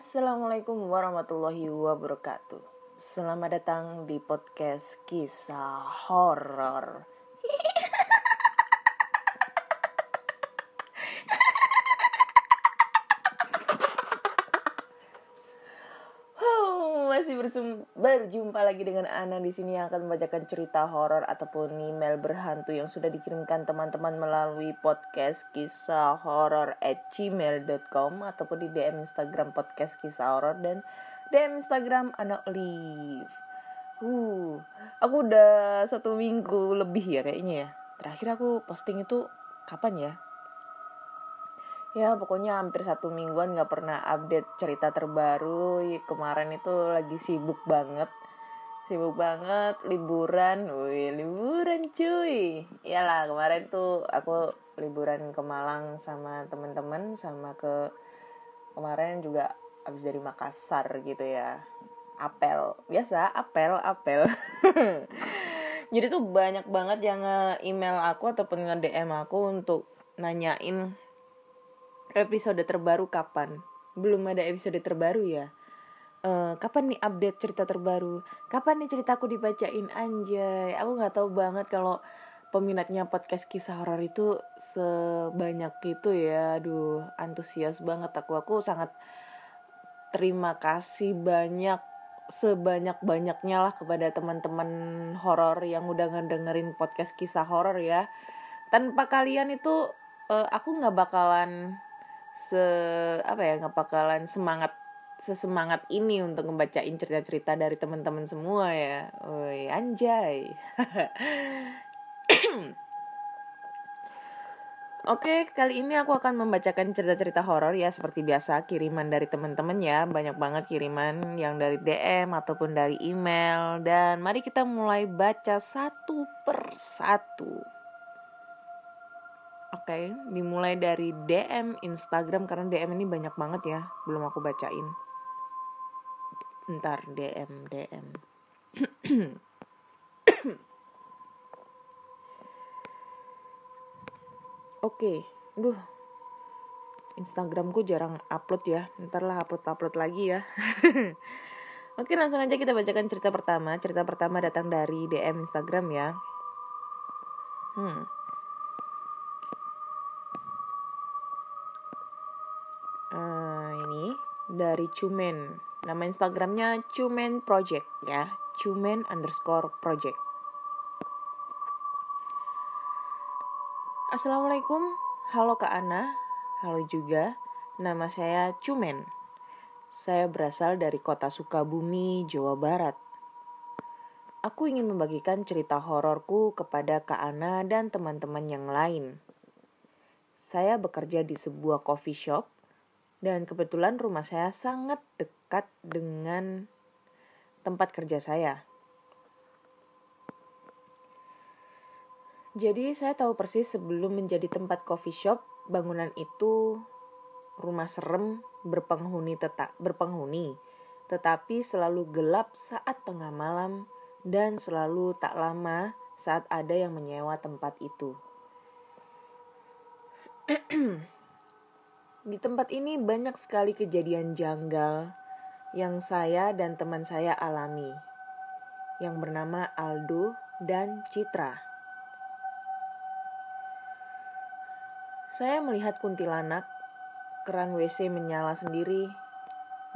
Assalamualaikum warahmatullahi wabarakatuh. Selamat datang di podcast kisah horor. Masih berjumpa lagi dengan Ana di sini yang akan membacakan cerita horor ataupun email berhantu yang sudah dikirimkan teman-teman melalui podcast kisah horor at gmail.com ataupun di DM Instagram podcast kisah horor dan DM Instagram Ana Olive. Uh, aku udah satu minggu lebih ya kayaknya ya. Terakhir aku posting itu kapan ya? Ya pokoknya hampir satu mingguan gak pernah update cerita terbaru. Kemarin itu lagi sibuk banget. Sibuk banget, liburan. Wih liburan cuy. Iyalah kemarin tuh aku liburan ke Malang sama temen-temen Sama ke kemarin juga abis dari Makassar gitu ya. Apel, biasa apel, apel. Jadi tuh banyak banget yang email aku ataupun nge-DM aku untuk nanyain episode terbaru kapan? Belum ada episode terbaru ya. Eh, kapan nih update cerita terbaru? Kapan nih ceritaku dibacain anjay? Aku nggak tahu banget kalau peminatnya podcast kisah horor itu sebanyak itu ya. Aduh, antusias banget aku. Aku sangat terima kasih banyak sebanyak-banyaknya lah kepada teman-teman horor yang udah ngedengerin podcast kisah horor ya. Tanpa kalian itu eh, aku nggak bakalan se apa ya nggak bakalan semangat sesemangat ini untuk ngebacain cerita-cerita dari teman-teman semua ya. Woi, anjay. Oke, kali ini aku akan membacakan cerita-cerita horor ya seperti biasa kiriman dari teman-teman ya. Banyak banget kiriman yang dari DM ataupun dari email dan mari kita mulai baca satu per satu. Oke, dimulai dari DM Instagram karena DM ini banyak banget ya, belum aku bacain. Ntar DM DM. Oke, duh. Instagramku jarang upload ya, ntar lah upload-upload lagi ya. Oke, langsung aja kita bacakan cerita pertama. Cerita pertama datang dari DM Instagram ya. Hmm. Dari Cumen. Nama Instagramnya Cumen Project ya. Cumen underscore project. Assalamualaikum. Halo Kak Ana. Halo juga. Nama saya Cumen. Saya berasal dari kota Sukabumi, Jawa Barat. Aku ingin membagikan cerita hororku kepada Kak Ana dan teman-teman yang lain. Saya bekerja di sebuah coffee shop dan kebetulan rumah saya sangat dekat dengan tempat kerja saya. Jadi saya tahu persis sebelum menjadi tempat coffee shop, bangunan itu rumah serem berpenghuni tetap berpenghuni, tetapi selalu gelap saat tengah malam dan selalu tak lama saat ada yang menyewa tempat itu. Di tempat ini banyak sekali kejadian janggal yang saya dan teman saya alami, yang bernama Aldo dan Citra. Saya melihat kuntilanak, keran WC menyala sendiri,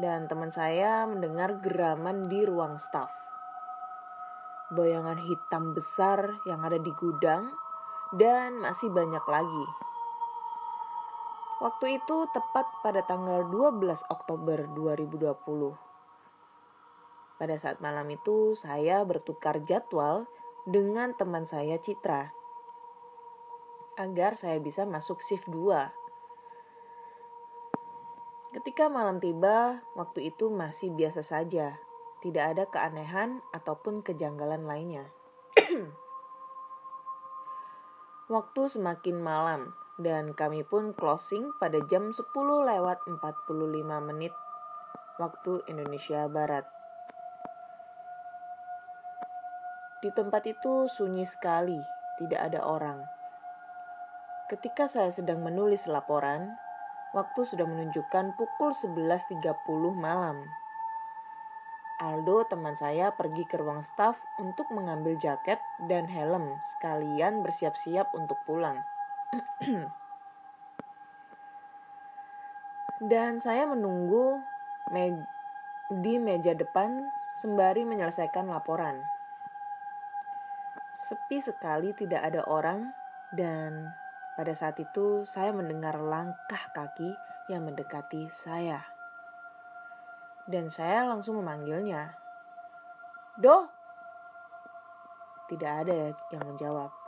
dan teman saya mendengar geraman di ruang staf. Bayangan hitam besar yang ada di gudang, dan masih banyak lagi. Waktu itu tepat pada tanggal 12 Oktober 2020. Pada saat malam itu saya bertukar jadwal dengan teman saya Citra agar saya bisa masuk shift 2. Ketika malam tiba, waktu itu masih biasa saja. Tidak ada keanehan ataupun kejanggalan lainnya. Waktu semakin malam dan kami pun closing pada jam 10 lewat 45 menit waktu Indonesia Barat. Di tempat itu sunyi sekali, tidak ada orang. Ketika saya sedang menulis laporan, waktu sudah menunjukkan pukul 11.30 malam. Aldo teman saya pergi ke ruang staf untuk mengambil jaket dan helm sekalian bersiap-siap untuk pulang. dan saya menunggu me di meja depan sembari menyelesaikan laporan. Sepi sekali tidak ada orang dan pada saat itu saya mendengar langkah kaki yang mendekati saya dan saya langsung memanggilnya. Doh! Tidak ada yang menjawab.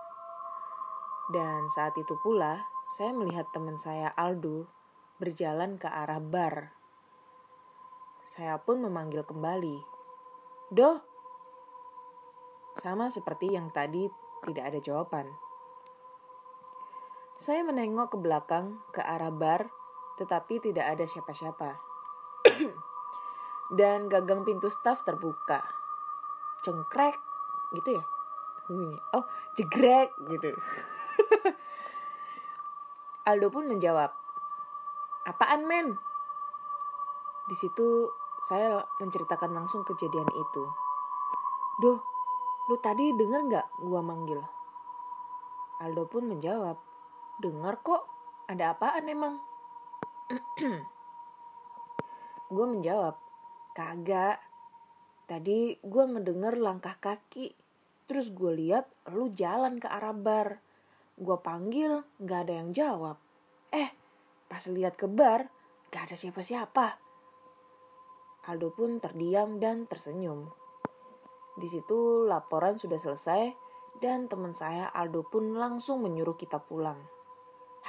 Dan saat itu pula, saya melihat teman saya Aldo berjalan ke arah bar. Saya pun memanggil kembali. Doh! Sama seperti yang tadi tidak ada jawaban. Saya menengok ke belakang ke arah bar, tetapi tidak ada siapa-siapa. dan gagang pintu staf terbuka. Cengkrek gitu ya. Oh, jegrek gitu. Aldo pun menjawab, "Apaan, men?" Di situ saya menceritakan langsung kejadian itu. Doh, lu tadi denger nggak gua manggil? Aldo pun menjawab, dengar kok, ada apaan emang? gue menjawab, Kagak. Tadi gue mendengar langkah kaki. Terus gue lihat lu jalan ke arah bar. Gue panggil, gak ada yang jawab. Eh, pas lihat ke bar, gak ada siapa-siapa. Aldo pun terdiam dan tersenyum. Di situ laporan sudah selesai dan teman saya Aldo pun langsung menyuruh kita pulang.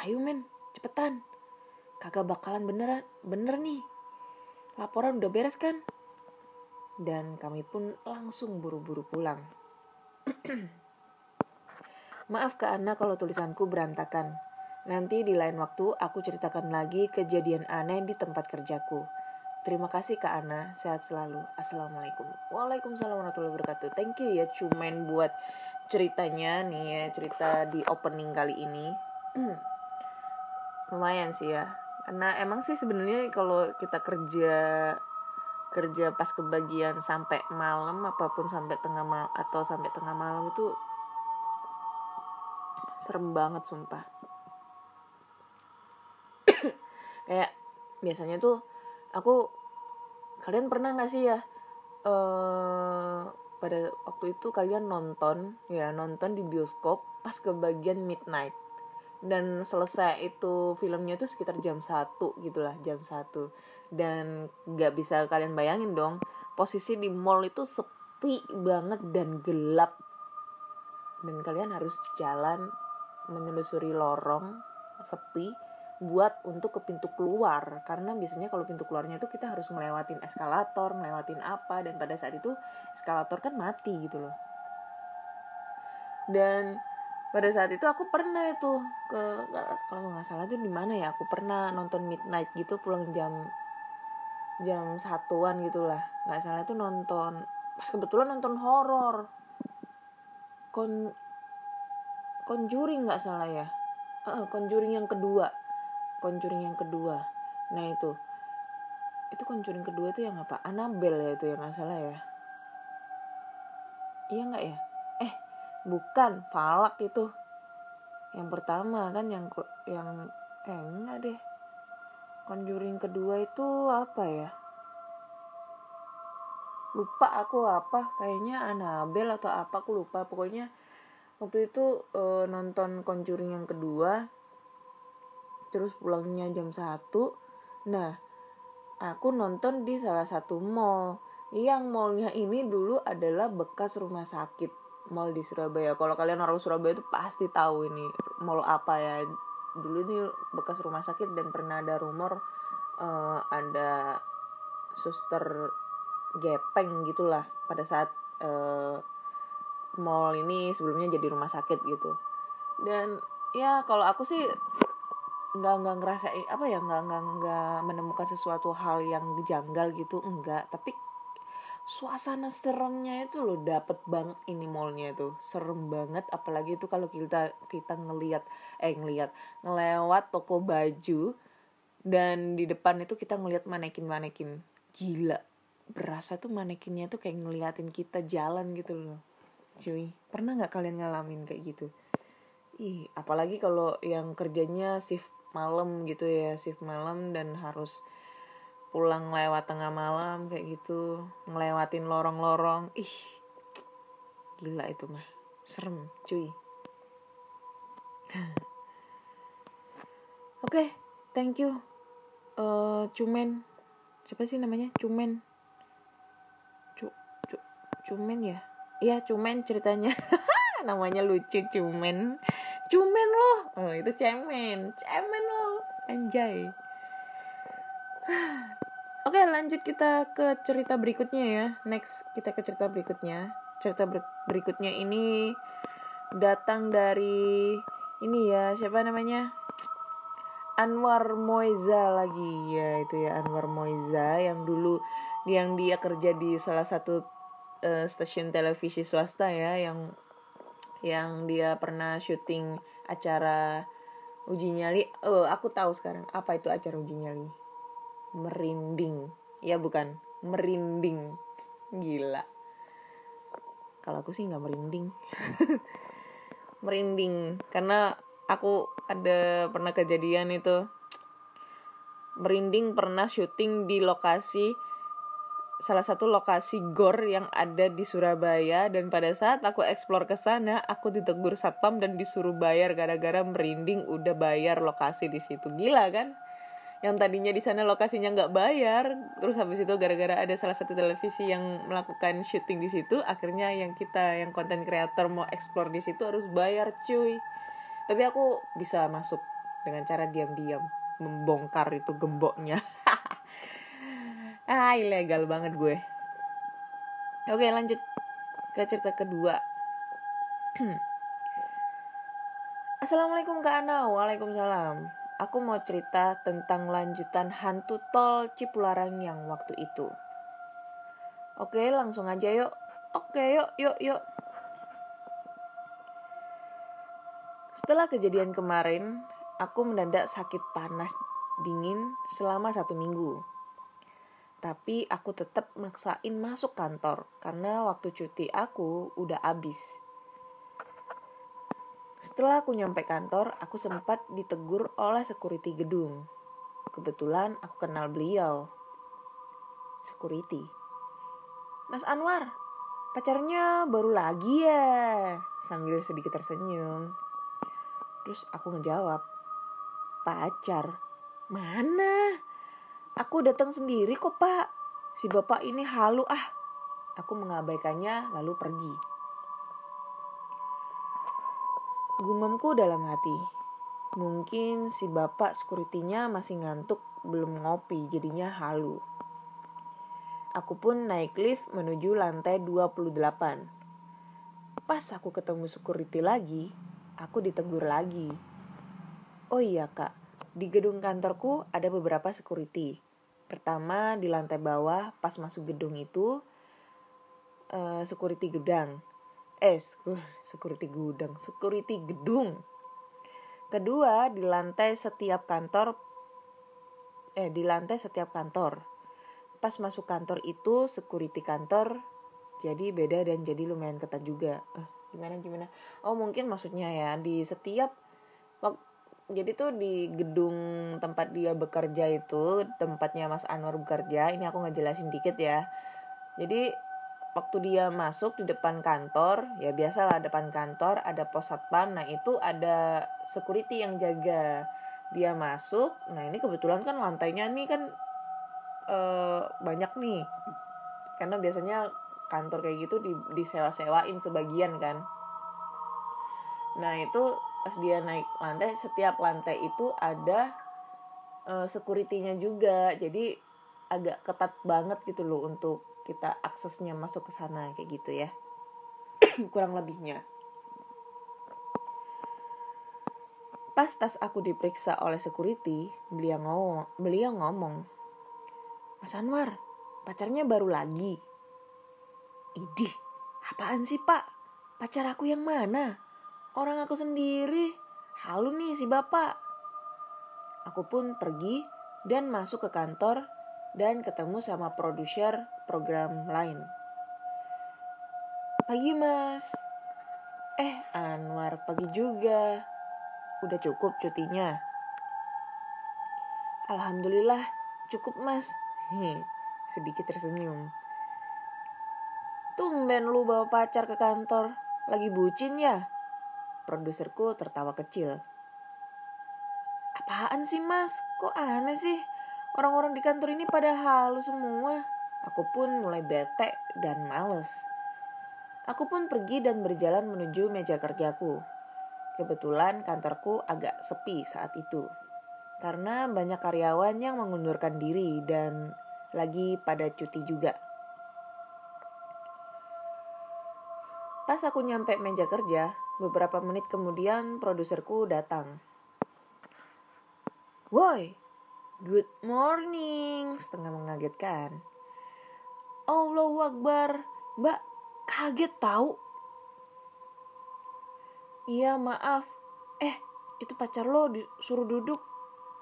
Ayo men, cepetan. Kagak bakalan beneran, bener nih laporan udah beres kan? Dan kami pun langsung buru-buru pulang. Maaf ke Ana kalau tulisanku berantakan. Nanti di lain waktu aku ceritakan lagi kejadian aneh di tempat kerjaku. Terima kasih Kak Ana, sehat selalu. Assalamualaikum. Waalaikumsalam warahmatullahi wabarakatuh. Thank you ya cuman buat ceritanya nih ya, cerita di opening kali ini. Lumayan sih ya, karena emang sih sebenarnya kalau kita kerja kerja pas kebagian sampai malam apa pun sampai tengah malam atau sampai tengah malam itu serem banget sumpah. Kayak biasanya tuh aku kalian pernah nggak sih ya uh, pada waktu itu kalian nonton ya nonton di bioskop pas kebagian midnight. Dan selesai itu filmnya itu sekitar jam satu gitulah jam satu. Dan nggak bisa kalian bayangin dong posisi di mall itu sepi banget dan gelap. Dan kalian harus jalan menelusuri lorong sepi buat untuk ke pintu keluar. Karena biasanya kalau pintu keluarnya itu kita harus ngelewatin eskalator ngelewatin apa dan pada saat itu eskalator kan mati gitu loh. Dan pada saat itu aku pernah itu ke kalau nggak salah tuh di mana ya aku pernah nonton midnight gitu pulang jam jam satuan gitulah. Nggak salah itu nonton pas kebetulan nonton horor. Kon conjuring nggak salah ya? Uh, conjuring yang kedua. Conjuring yang kedua. Nah itu. Itu conjuring kedua itu yang apa? Annabelle ya itu yang nggak salah ya? Iya nggak ya? Bukan. Falak itu. Yang pertama kan yang yang eh enggak deh. Conjuring kedua itu apa ya? Lupa aku apa. Kayaknya Anabel atau apa aku lupa. Pokoknya waktu itu e, nonton conjuring yang kedua terus pulangnya jam satu nah aku nonton di salah satu mall yang mallnya ini dulu adalah bekas rumah sakit mall di Surabaya. Kalau kalian orang Surabaya itu pasti tahu ini mall apa ya. Dulu ini bekas rumah sakit dan pernah ada rumor uh, ada suster gepeng gitulah pada saat uh, mall ini sebelumnya jadi rumah sakit gitu. Dan ya kalau aku sih nggak nggak ngerasa apa ya nggak nggak nggak menemukan sesuatu hal yang janggal gitu enggak. Tapi suasana seremnya itu loh dapet banget ini mallnya itu. Serem banget apalagi itu kalau kita kita ngelihat eh ngelihat ngelewat toko baju dan di depan itu kita ngelihat manekin manekin gila berasa tuh manekinnya tuh kayak ngeliatin kita jalan gitu loh cuy. Pernah nggak kalian ngalamin kayak gitu? Ih apalagi kalau yang kerjanya shift malam gitu ya shift malam dan harus pulang lewat tengah malam kayak gitu ngelewatin lorong-lorong. Ih gila itu mah. Serem cuy. Oke okay, thank you. Uh, cumen. Siapa sih namanya? Cumen. Cu, cu cumen ya iya cumen ceritanya. Namanya lucu cumen. Cumen loh. Oh itu cemen. Cemen loh. Anjay. Oke lanjut kita ke cerita berikutnya ya. Next kita ke cerita berikutnya. Cerita ber berikutnya ini Datang dari Ini ya siapa namanya? Anwar Moiza lagi. Ya itu ya Anwar Moiza yang dulu yang dia kerja di salah satu uh, stasiun televisi swasta ya yang yang dia pernah syuting acara uji nyali. Oh aku tahu sekarang apa itu acara uji nyali? Merinding. Ya bukan. Merinding. Gila. Kalau aku sih nggak merinding. Merinding. Karena aku ada pernah kejadian itu. Merinding pernah syuting di lokasi salah satu lokasi gor yang ada di Surabaya dan pada saat aku eksplor ke sana aku ditegur satpam dan disuruh bayar gara-gara merinding udah bayar lokasi di situ. Gila kan? Yang tadinya di sana lokasinya nggak bayar terus habis itu gara-gara ada salah satu televisi yang melakukan syuting di situ akhirnya yang kita yang konten kreator mau explore di situ harus bayar cuy. Tapi aku bisa masuk dengan cara diam-diam membongkar itu gemboknya ah ilegal banget gue oke lanjut ke cerita kedua Assalamualaikum Kak Ana Waalaikumsalam aku mau cerita tentang lanjutan hantu tol Cipularang yang waktu itu. Oke, langsung aja yuk. Oke, yuk, yuk, yuk. Setelah kejadian kemarin, aku mendadak sakit panas dingin selama satu minggu. Tapi aku tetap maksain masuk kantor karena waktu cuti aku udah habis. Setelah aku nyampe kantor, aku sempat ditegur oleh security gedung. Kebetulan aku kenal beliau. Security. Mas Anwar, pacarnya baru lagi ya? Sambil sedikit tersenyum. Terus aku ngejawab, pacar? Mana? Aku datang sendiri kok pak. Si bapak ini halu ah. Aku mengabaikannya lalu pergi. Gumamku dalam hati. Mungkin si bapak sekuritinya masih ngantuk, belum ngopi, jadinya halu. Aku pun naik lift menuju lantai 28. Pas aku ketemu security lagi, aku ditegur lagi. Oh iya kak, di gedung kantorku ada beberapa security. Pertama di lantai bawah pas masuk gedung itu, uh, security gedang eh security gudang security gedung. Kedua di lantai setiap kantor eh di lantai setiap kantor. Pas masuk kantor itu security kantor jadi beda dan jadi lumayan ketat juga. Eh, gimana gimana? Oh mungkin maksudnya ya di setiap jadi tuh di gedung tempat dia bekerja itu tempatnya Mas Anwar bekerja ini aku ngejelasin dikit ya. Jadi waktu dia masuk di depan kantor ya biasalah depan kantor ada pos satpam nah itu ada security yang jaga. Dia masuk nah ini kebetulan kan lantainya nih kan uh, banyak nih. Karena biasanya kantor kayak gitu di disewa-sewain sebagian kan. Nah itu pas dia naik lantai setiap lantai itu ada uh, securitynya juga jadi agak ketat banget gitu loh untuk kita aksesnya masuk ke sana kayak gitu ya kurang lebihnya. Pas tas aku diperiksa oleh security, beliau ngomong, beliau ngomong, Mas Anwar, pacarnya baru lagi. Idih, apaan sih pak? Pacar aku yang mana? Orang aku sendiri. Halu nih si bapak. Aku pun pergi dan masuk ke kantor dan ketemu sama produser program lain. Pagi mas. Eh Anwar pagi juga. Udah cukup cutinya? Alhamdulillah cukup mas. Hehe, sedikit tersenyum. Tumben lu bawa pacar ke kantor. Lagi bucin ya? Produserku tertawa kecil. Apaan sih mas? Kok aneh sih? Orang-orang di kantor ini pada halu semua. Aku pun mulai bete dan males. Aku pun pergi dan berjalan menuju meja kerjaku. Kebetulan kantorku agak sepi saat itu. Karena banyak karyawan yang mengundurkan diri dan lagi pada cuti juga. Pas aku nyampe meja kerja, beberapa menit kemudian produserku datang. Woi, good morning, setengah mengagetkan. Allahu Akbar, mbak, kaget tahu. Iya maaf, eh itu pacar lo disuruh duduk,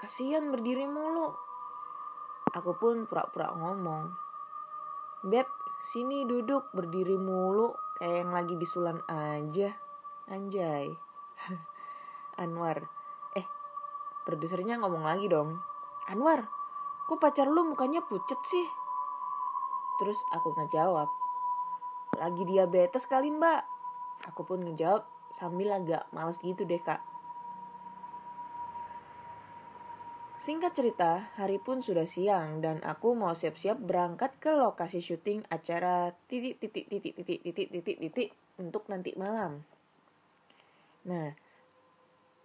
kasihan berdiri mulu. Aku pun pura-pura ngomong. Beb, sini duduk berdiri mulu kayak yang lagi bisulan aja. Anjay. Anwar. Eh produsernya ngomong lagi dong. Anwar kok pacar lu mukanya pucet sih? Terus aku ngejawab lagi diabetes kali mbak. Aku pun ngejawab sambil agak males gitu deh kak Singkat cerita, hari pun sudah siang dan aku mau siap-siap berangkat ke lokasi syuting acara titik titik titik titik titik titik titik untuk nanti malam. Nah,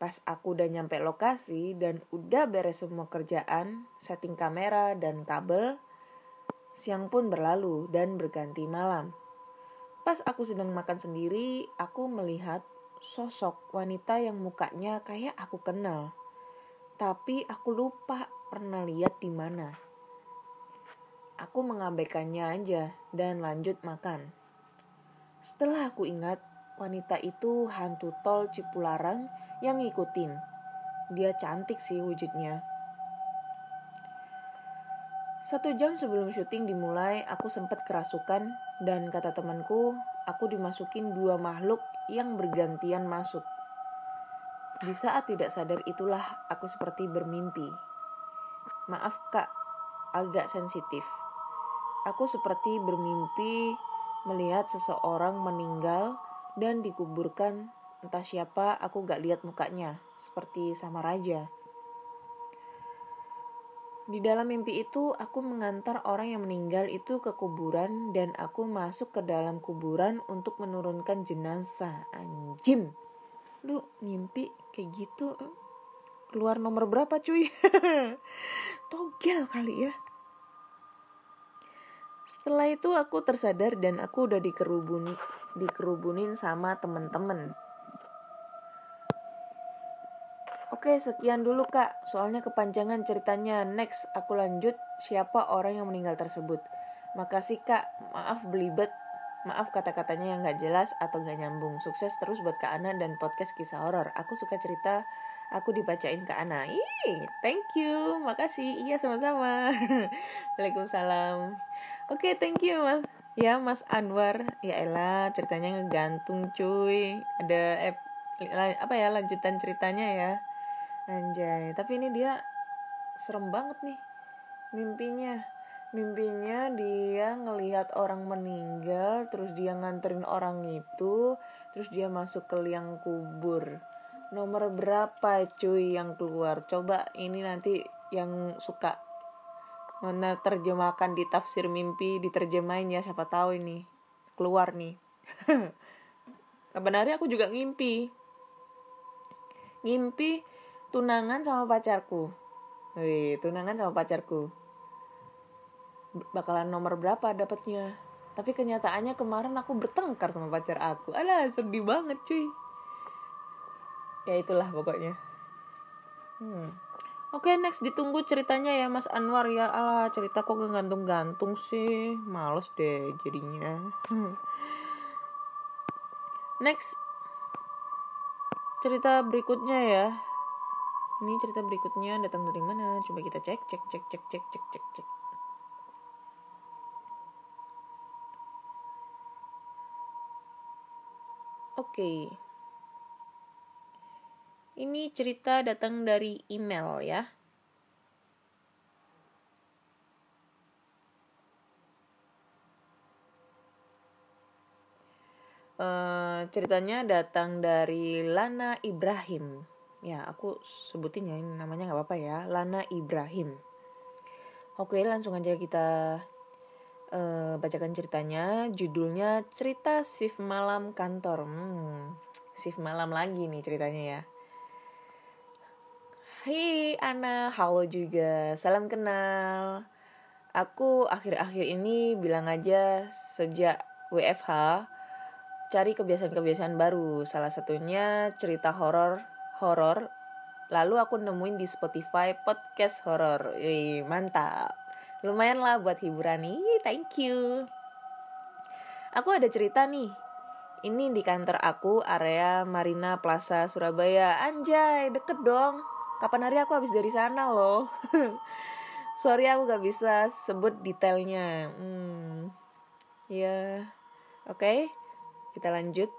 pas aku udah nyampe lokasi dan udah beres semua kerjaan, setting kamera dan kabel, siang pun berlalu dan berganti malam. Pas aku sedang makan sendiri, aku melihat sosok wanita yang mukanya kayak aku kenal tapi aku lupa pernah lihat di mana. Aku mengabaikannya aja dan lanjut makan. Setelah aku ingat, wanita itu hantu tol Cipularang yang ngikutin. Dia cantik sih wujudnya. Satu jam sebelum syuting dimulai, aku sempat kerasukan dan kata temanku, aku dimasukin dua makhluk yang bergantian masuk. Di saat tidak sadar itulah aku seperti bermimpi. Maaf kak, agak sensitif. Aku seperti bermimpi melihat seseorang meninggal dan dikuburkan entah siapa aku gak lihat mukanya seperti sama raja. Di dalam mimpi itu aku mengantar orang yang meninggal itu ke kuburan dan aku masuk ke dalam kuburan untuk menurunkan jenazah. Anjim. Lu mimpi kayak gitu keluar nomor berapa cuy togel kali ya setelah itu aku tersadar dan aku udah dikerubun dikerubunin sama temen-temen Oke, sekian dulu kak. Soalnya kepanjangan ceritanya. Next, aku lanjut siapa orang yang meninggal tersebut. Makasih kak. Maaf belibet. Maaf kata-katanya yang gak jelas atau gak nyambung. Sukses terus buat Kak Ana dan podcast kisah horor. Aku suka cerita, aku dibacain Kak Ana. Ih, thank you. Makasih. Iya, sama-sama. Waalaikumsalam. Oke, okay, thank you, Mas. Ya, Mas Anwar. Ya elah, ceritanya ngegantung, cuy. Ada eh, apa ya lanjutan ceritanya ya. Anjay, tapi ini dia serem banget nih mimpinya mimpinya dia ngelihat orang meninggal terus dia nganterin orang itu terus dia masuk ke liang kubur. Nomor berapa cuy yang keluar? Coba ini nanti yang suka mana terjemahkan di tafsir mimpi diterjemahin ya siapa tahu ini keluar nih. Hari aku juga ngimpi. Ngimpi tunangan sama pacarku. Wih, tunangan sama pacarku bakalan nomor berapa dapatnya. Tapi kenyataannya kemarin aku bertengkar sama pacar aku. Alah sedih banget cuy. Ya itulah pokoknya. Hmm. oke okay, next. Ditunggu ceritanya ya Mas Anwar. Ya alah cerita kok gantung-gantung sih. Males deh jadinya. Next. Cerita berikutnya ya. Ini cerita berikutnya datang dari mana? Coba kita cek cek cek cek cek cek cek cek Oke. Ini cerita datang dari email ya. Uh, ceritanya datang dari Lana Ibrahim. Ya, aku sebutin ya, ini namanya nggak apa-apa ya, Lana Ibrahim. Oke, langsung aja kita uh, bacakan ceritanya. Judulnya Cerita Shift Malam Kantor. Hmm, shift malam lagi nih ceritanya ya. Hai Ana, halo juga. Salam kenal. Aku akhir-akhir ini bilang aja sejak WFH cari kebiasaan-kebiasaan baru. Salah satunya cerita horor, horor. Lalu aku nemuin di Spotify podcast horor. Wih, mantap lumayan lah buat hiburan nih. Thank you. Aku ada cerita nih. Ini di kantor aku area Marina Plaza Surabaya. Anjay deket dong. Kapan hari aku habis dari sana loh? Sorry aku gak bisa sebut detailnya. Hmm ya yeah. oke okay, kita lanjut.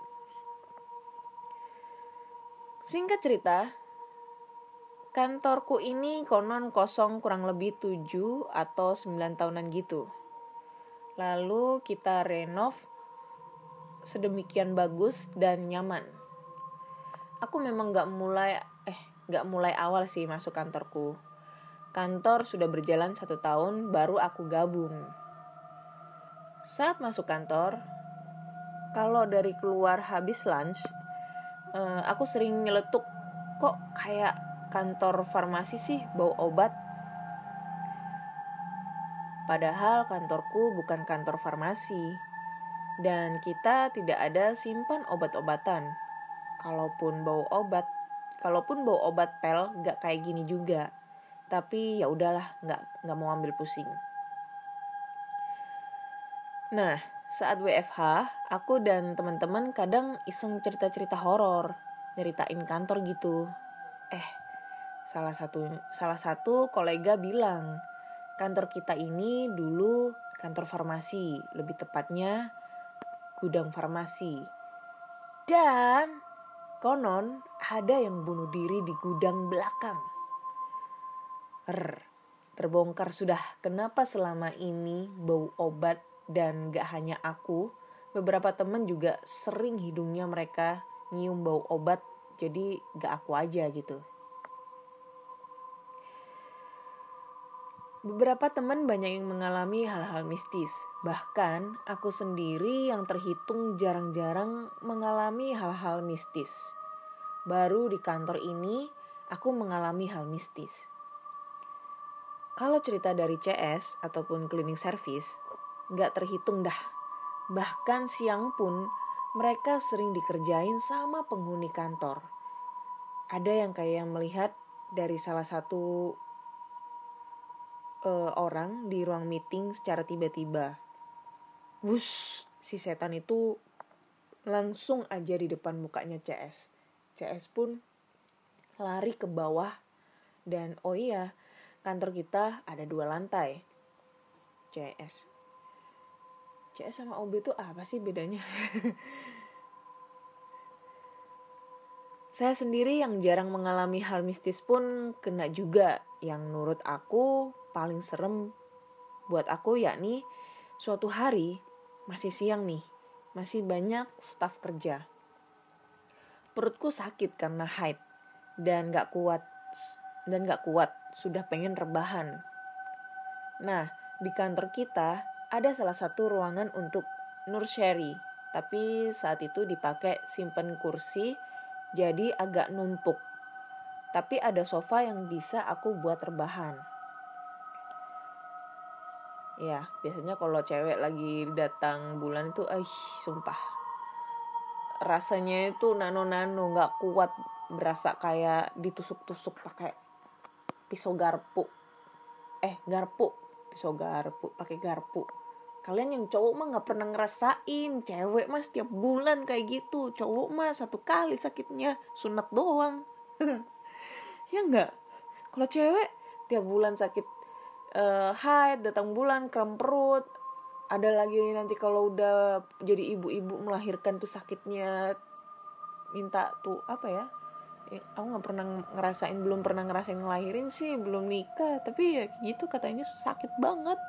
Singkat cerita Kantorku ini konon kosong kurang lebih 7 atau 9 tahunan gitu. Lalu kita renov sedemikian bagus dan nyaman. Aku memang gak mulai eh gak mulai awal sih masuk kantorku. Kantor sudah berjalan satu tahun baru aku gabung. Saat masuk kantor, kalau dari keluar habis lunch, eh, aku sering nyeletuk kok kayak kantor farmasi sih bau obat? Padahal kantorku bukan kantor farmasi. Dan kita tidak ada simpan obat-obatan. Kalaupun bau obat, kalaupun bau obat pel gak kayak gini juga. Tapi ya udahlah, nggak nggak mau ambil pusing. Nah, saat WFH, aku dan teman-teman kadang iseng cerita-cerita horor, nyeritain kantor gitu. Eh, Salah satu salah satu kolega bilang, kantor kita ini dulu kantor farmasi, lebih tepatnya gudang farmasi. Dan konon ada yang bunuh diri di gudang belakang. Er, terbongkar sudah kenapa selama ini bau obat dan gak hanya aku, beberapa temen juga sering hidungnya mereka nyium bau obat jadi gak aku aja gitu. Beberapa teman banyak yang mengalami hal-hal mistis. Bahkan aku sendiri yang terhitung jarang-jarang mengalami hal-hal mistis. Baru di kantor ini aku mengalami hal mistis. Kalau cerita dari CS ataupun cleaning service, nggak terhitung dah. Bahkan siang pun mereka sering dikerjain sama penghuni kantor. Ada yang kayak melihat dari salah satu uh, orang di ruang meeting secara tiba-tiba. Wush, si setan itu langsung aja di depan mukanya CS. CS pun lari ke bawah dan oh iya, kantor kita ada dua lantai. CS. CS sama OB itu apa sih bedanya? Saya sendiri yang jarang mengalami hal mistis pun kena juga. Yang nurut aku paling serem buat aku yakni suatu hari masih siang nih, masih banyak staf kerja. Perutku sakit karena haid dan gak kuat dan gak kuat, sudah pengen rebahan. Nah, di kantor kita ada salah satu ruangan untuk nursery, tapi saat itu dipakai simpen kursi jadi agak numpuk. Tapi ada sofa yang bisa aku buat rebahan ya biasanya kalau cewek lagi datang bulan itu eh sumpah. Rasanya itu nano-nano nggak kuat berasa kayak ditusuk-tusuk pakai pisau garpu. Eh garpu pisau garpu pakai garpu. Kalian yang cowok mah nggak pernah ngerasain. Cewek mah setiap bulan kayak gitu. Cowok mah satu kali sakitnya sunat doang. Ya nggak? Kalau cewek tiap bulan sakit uh, haid datang bulan kram perut. Ada lagi nanti kalau udah jadi ibu-ibu melahirkan tuh sakitnya minta tuh apa ya? Aku nggak pernah ngerasain belum pernah ngerasain ngelahirin sih belum nikah. Tapi ya gitu katanya sakit banget.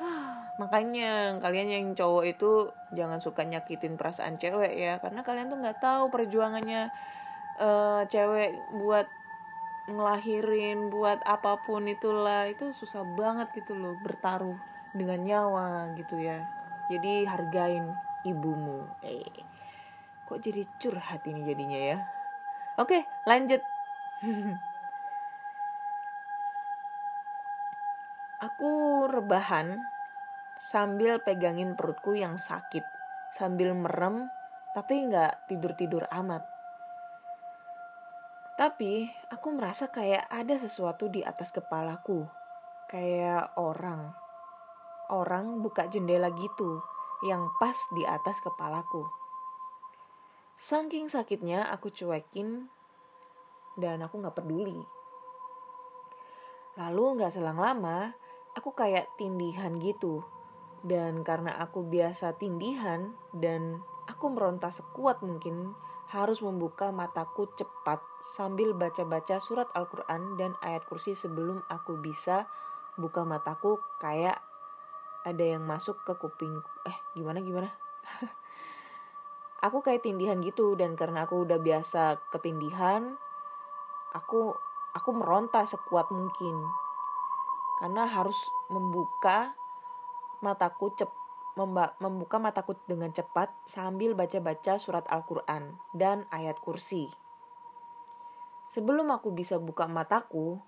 Makanya kalian yang cowok itu jangan suka nyakitin perasaan cewek ya. Karena kalian tuh nggak tahu perjuangannya uh, cewek buat ngelahirin buat apa pun itulah itu susah banget gitu loh bertaruh dengan nyawa gitu ya. Jadi hargain ibumu. Eh kok jadi curhat ini jadinya ya? Oke lanjut. Aku rebahan sambil pegangin perutku yang sakit. Sambil merem tapi nggak tidur tidur amat tapi aku merasa kayak ada sesuatu di atas kepalaku. Kayak orang. Orang buka jendela gitu yang pas di atas kepalaku. Saking sakitnya aku cuekin dan aku gak peduli. Lalu gak selang lama aku kayak tindihan gitu. Dan karena aku biasa tindihan dan aku meronta sekuat mungkin harus membuka mataku cepat sambil baca-baca surat Al-Quran dan ayat kursi sebelum aku bisa buka mataku kayak ada yang masuk ke kuping eh gimana gimana? Aku kayak tindihan gitu dan karena aku udah biasa ketindihan aku aku meronta sekuat mungkin. Karena harus membuka mataku cepat membuka mataku dengan cepat sambil baca-baca surat Al-Quran dan ayat kursi. Sebelum aku bisa buka mataku,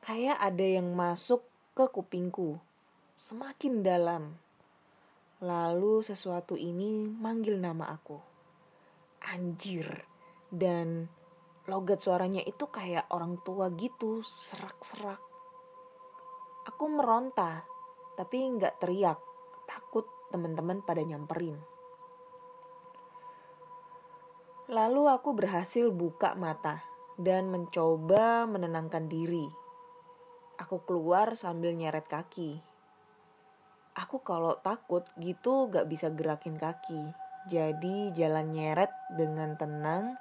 kayak ada yang masuk ke kupingku, semakin dalam. Lalu sesuatu ini manggil nama aku. Anjir. Dan logat suaranya itu kayak orang tua gitu, serak-serak. Aku meronta, tapi nggak teriak, teman-teman pada nyamperin. Lalu aku berhasil buka mata dan mencoba menenangkan diri. Aku keluar sambil nyeret kaki. Aku kalau takut gitu gak bisa gerakin kaki. Jadi jalan nyeret dengan tenang.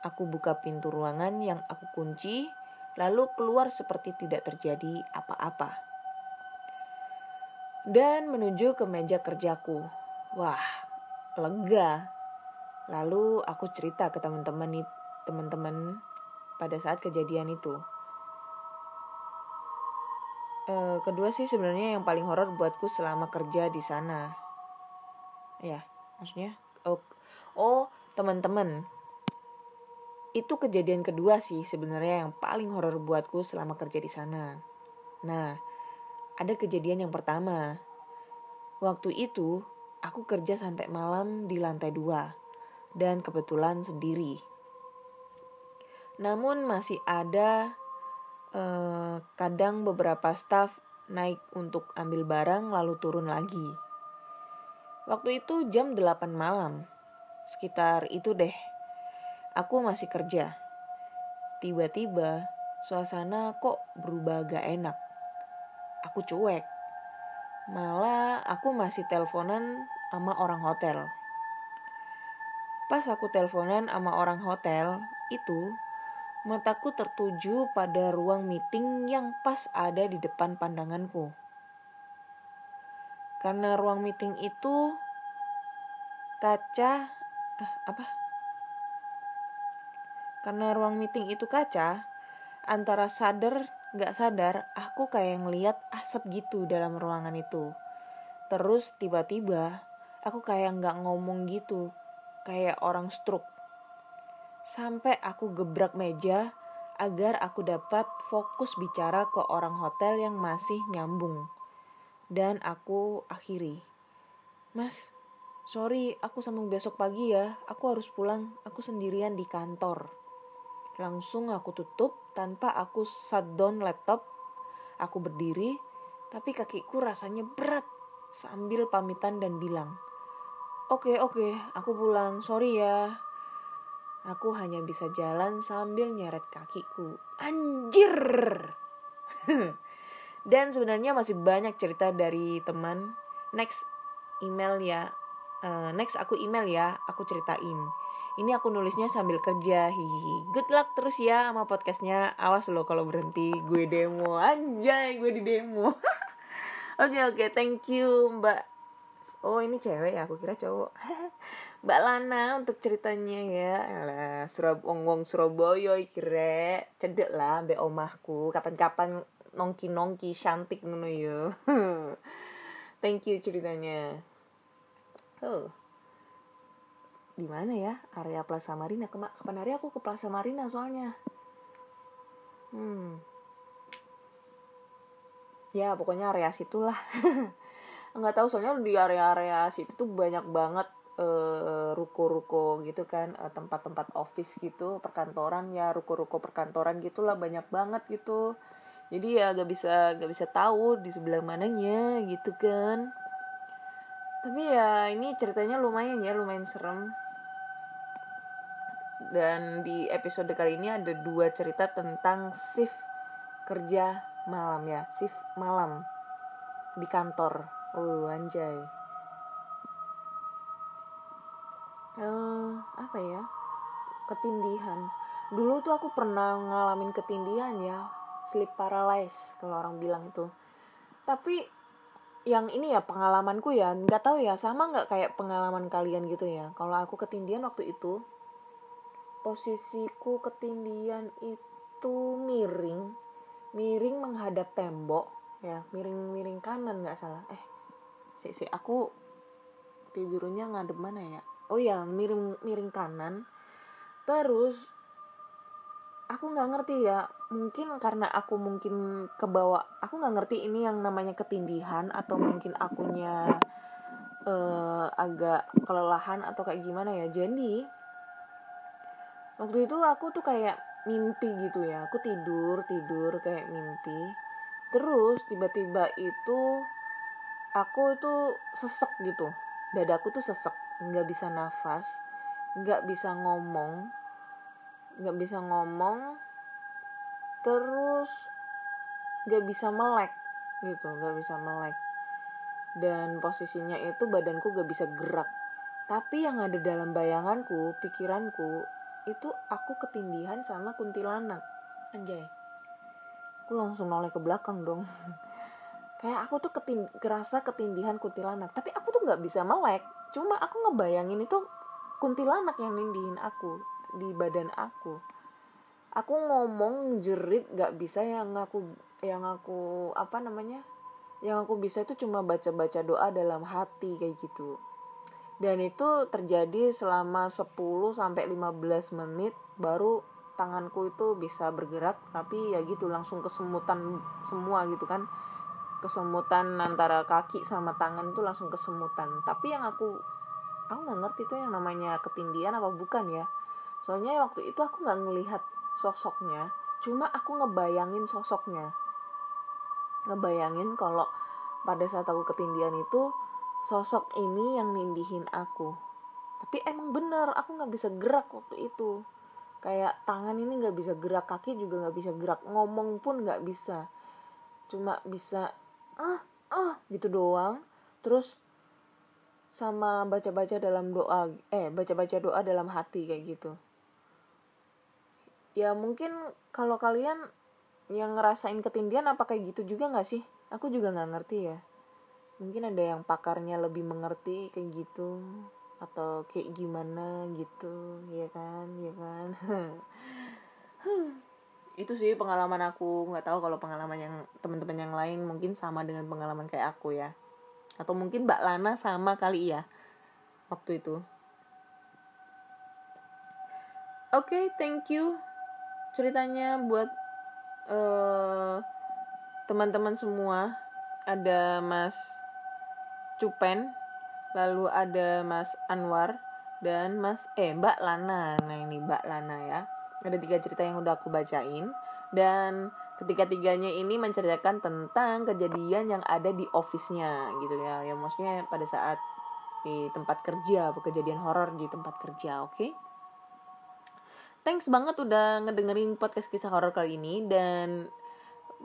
Aku buka pintu ruangan yang aku kunci, lalu keluar seperti tidak terjadi apa-apa dan menuju ke meja kerjaku. Wah, lega. Lalu aku cerita ke teman-teman teman-teman pada saat kejadian itu. E, kedua sih sebenarnya yang paling horor buatku selama kerja di sana. Ya, maksudnya oh, oh teman-teman. Itu kejadian kedua sih sebenarnya yang paling horor buatku selama kerja di sana. Nah, ada kejadian yang pertama. Waktu itu, aku kerja sampai malam di lantai dua, dan kebetulan sendiri. Namun masih ada eh, kadang beberapa staff naik untuk ambil barang lalu turun lagi. Waktu itu jam 8 malam, sekitar itu deh. Aku masih kerja. Tiba-tiba suasana kok berubah gak enak aku cuek. Malah aku masih teleponan sama orang hotel. Pas aku teleponan sama orang hotel, itu mataku tertuju pada ruang meeting yang pas ada di depan pandanganku. Karena ruang meeting itu kaca ah, apa? Karena ruang meeting itu kaca, antara sadar Gak sadar, aku kayak ngeliat asap gitu dalam ruangan itu. Terus tiba-tiba, aku kayak gak ngomong gitu, kayak orang stroke. Sampai aku gebrak meja agar aku dapat fokus bicara ke orang hotel yang masih nyambung. dan aku akhiri. Mas, sorry, aku sambung besok pagi ya. Aku harus pulang, aku sendirian di kantor. Langsung aku tutup tanpa aku shutdown laptop. Aku berdiri, tapi kakiku rasanya berat sambil pamitan dan bilang, Oke, okay, oke, okay, aku pulang, sorry ya. Aku hanya bisa jalan sambil nyeret kakiku. Anjir! Dan sebenarnya masih banyak cerita dari teman. Next email ya. Uh, next aku email ya, aku ceritain. Ini aku nulisnya sambil kerja, hihi. Good luck terus ya sama podcastnya. Awas lo kalau berhenti, gue demo. Anjay, gue di demo. Oke oke, thank you Mbak. Oh ini cewek ya, aku kira cowok. Mbak Lana untuk ceritanya ya. Alah, Surab wong wong Surabaya kira cedek lah mbak omahku. Kapan-kapan nongki-nongki cantik ngono yo. Thank you ceritanya. Oh. Di mana ya? Area Plaza Marina. Kema kapan hari aku ke Plaza Marina soalnya. Hmm. Ya, pokoknya area situ lah. Enggak tahu soalnya di area-area situ tuh banyak banget eh, ruko-ruko gitu kan, tempat tempat-tempat office gitu, perkantoran ya, ruko-ruko perkantoran gitulah banyak banget gitu jadi ya gak bisa gak bisa tahu di sebelah mananya gitu kan tapi ya ini ceritanya lumayan ya lumayan serem dan di episode kali ini ada dua cerita tentang shift kerja malam ya. Shift malam di kantor. Oh anjay. Uh, apa ya? Ketindihan. Dulu tuh aku pernah ngalamin ketindihan ya. Sleep paralysis kalau orang bilang itu. Tapi yang ini ya pengalamanku ya. Nggak tahu ya sama nggak kayak pengalaman kalian gitu ya? Kalau aku ketindian waktu itu posisiku ketindian itu miring miring menghadap tembok ya miring miring kanan nggak salah. Eh si si aku tidurnya ngadep mana ya? Oh ya miring miring kanan. Terus aku nggak ngerti ya mungkin karena aku mungkin kebawa aku nggak ngerti ini yang namanya ketindihan atau mungkin akunya uh, agak kelelahan atau kayak gimana ya. Jadi waktu itu aku tuh kayak mimpi gitu ya. Aku tidur tidur kayak mimpi. Terus tiba-tiba itu aku tuh sesek gitu. Dadaku tuh sesek. Nggak bisa nafas nggak bisa ngomong nggak bisa ngomong terus nggak bisa melek gitu nggak bisa melek. Dan posisinya itu badanku gak bisa gerak. Tapi yang ada dalam bayanganku pikiranku itu aku ketindihan sama kuntilanak. Anjay. Aku langsung noleh ke belakang dong. Kayak aku tuh ketin kerasa ketindihan kuntilanak. Tapi aku tuh nggak bisa melek. Cuma aku ngebayangin itu kuntilanak yang nindihin aku di badan aku. Aku ngomong jerit gak bisa. Yang aku yang aku apa namanya? Yang aku bisa itu cuma baca-baca doa dalam hati kayak gitu dan itu terjadi selama 10 sampai 15 menit baru tanganku itu bisa bergerak. Tapi ya gitu langsung kesemutan semua gitu kan. Kesemutan antara kaki sama tangan itu langsung kesemutan. Tapi yang aku aku nggak ngerti itu yang namanya ketindian apa bukan ya. Soalnya waktu itu aku nggak ngelihat sosoknya. Cuma aku ngebayangin sosoknya. Ngebayangin kalau pada saat aku ketindian itu sosok ini yang nindihin aku. Tapi emang bener aku nggak bisa gerak waktu itu. Kayak tangan ini nggak bisa gerak kaki juga nggak bisa gerak ngomong pun nggak bisa. Cuma bisa ah ah gitu doang. Terus sama baca-baca dalam doa eh baca-baca doa dalam hati kayak gitu. Ya mungkin kalau kalian yang ngerasain ketindian apa kayak gitu juga nggak sih? Aku juga nggak ngerti ya mungkin ada yang pakarnya lebih mengerti kayak gitu atau kayak gimana gitu ya kan ya kan? Itu sih pengalaman aku nggak tahu kalau pengalaman yang teman-teman yang lain mungkin sama dengan pengalaman kayak aku ya. Atau mungkin Mbak Lana sama kali ya waktu itu. Oke okay, thank you ceritanya buat uh, teman-teman semua. Ada Mas Cupen lalu ada Mas Anwar dan Mas eh Mbak Lana. Nah ini Mbak Lana ya. Ada tiga cerita yang udah aku bacain. Dan ketiga-tiganya ini menceritakan tentang kejadian yang ada di office-nya gitu ya. Ya maksudnya pada saat di tempat kerja kejadian horor di tempat kerja oke? Okay? thanks banget udah ngedengerin podcast kisah horor kali ini. Dan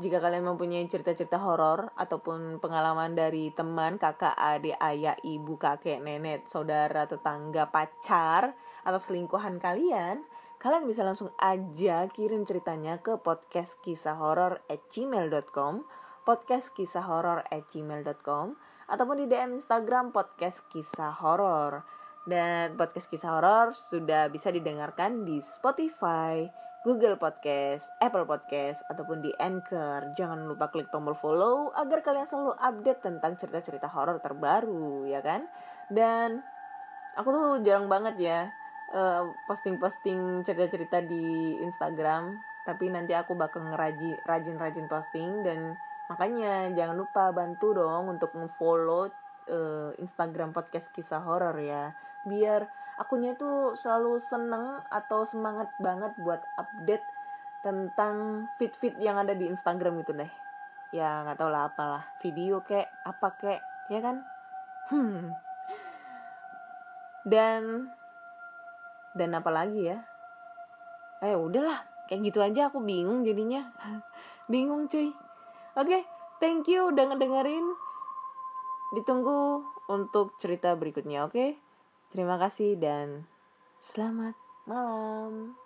jika kalian mempunyai cerita-cerita horor ataupun pengalaman dari teman, kakak, adik, ayah, ibu, kakek, nenek, saudara, tetangga, pacar, atau selingkuhan kalian, kalian bisa langsung aja kirim ceritanya ke podcast kisah horor at gmail.com podcast kisah horor at gmail.com ataupun di DM Instagram podcast kisah horor dan podcast kisah horor sudah bisa didengarkan di Spotify, Google Podcast, Apple Podcast, ataupun di Anchor. Jangan lupa klik tombol follow agar kalian selalu update tentang cerita-cerita horor terbaru, ya kan? Dan aku tuh jarang banget ya uh, posting-posting cerita-cerita di Instagram, tapi nanti aku bakal ngerajin rajin-rajin posting dan makanya jangan lupa bantu dong untuk nge-follow uh, Instagram podcast kisah horor ya, biar akunya itu selalu seneng atau semangat banget buat update tentang fit-fit yang ada di Instagram itu deh. Ya nggak tau lah apalah. Video kek apa kek ya kan? Hmm. dan dan apa lagi ya? Eh udahlah. Kayak gitu aja aku bingung jadinya. Bingung cuy. Oke okay, thank you udah ngedengerin. Ditunggu untuk cerita berikutnya oke? okay? Terima kasih dan selamat malam.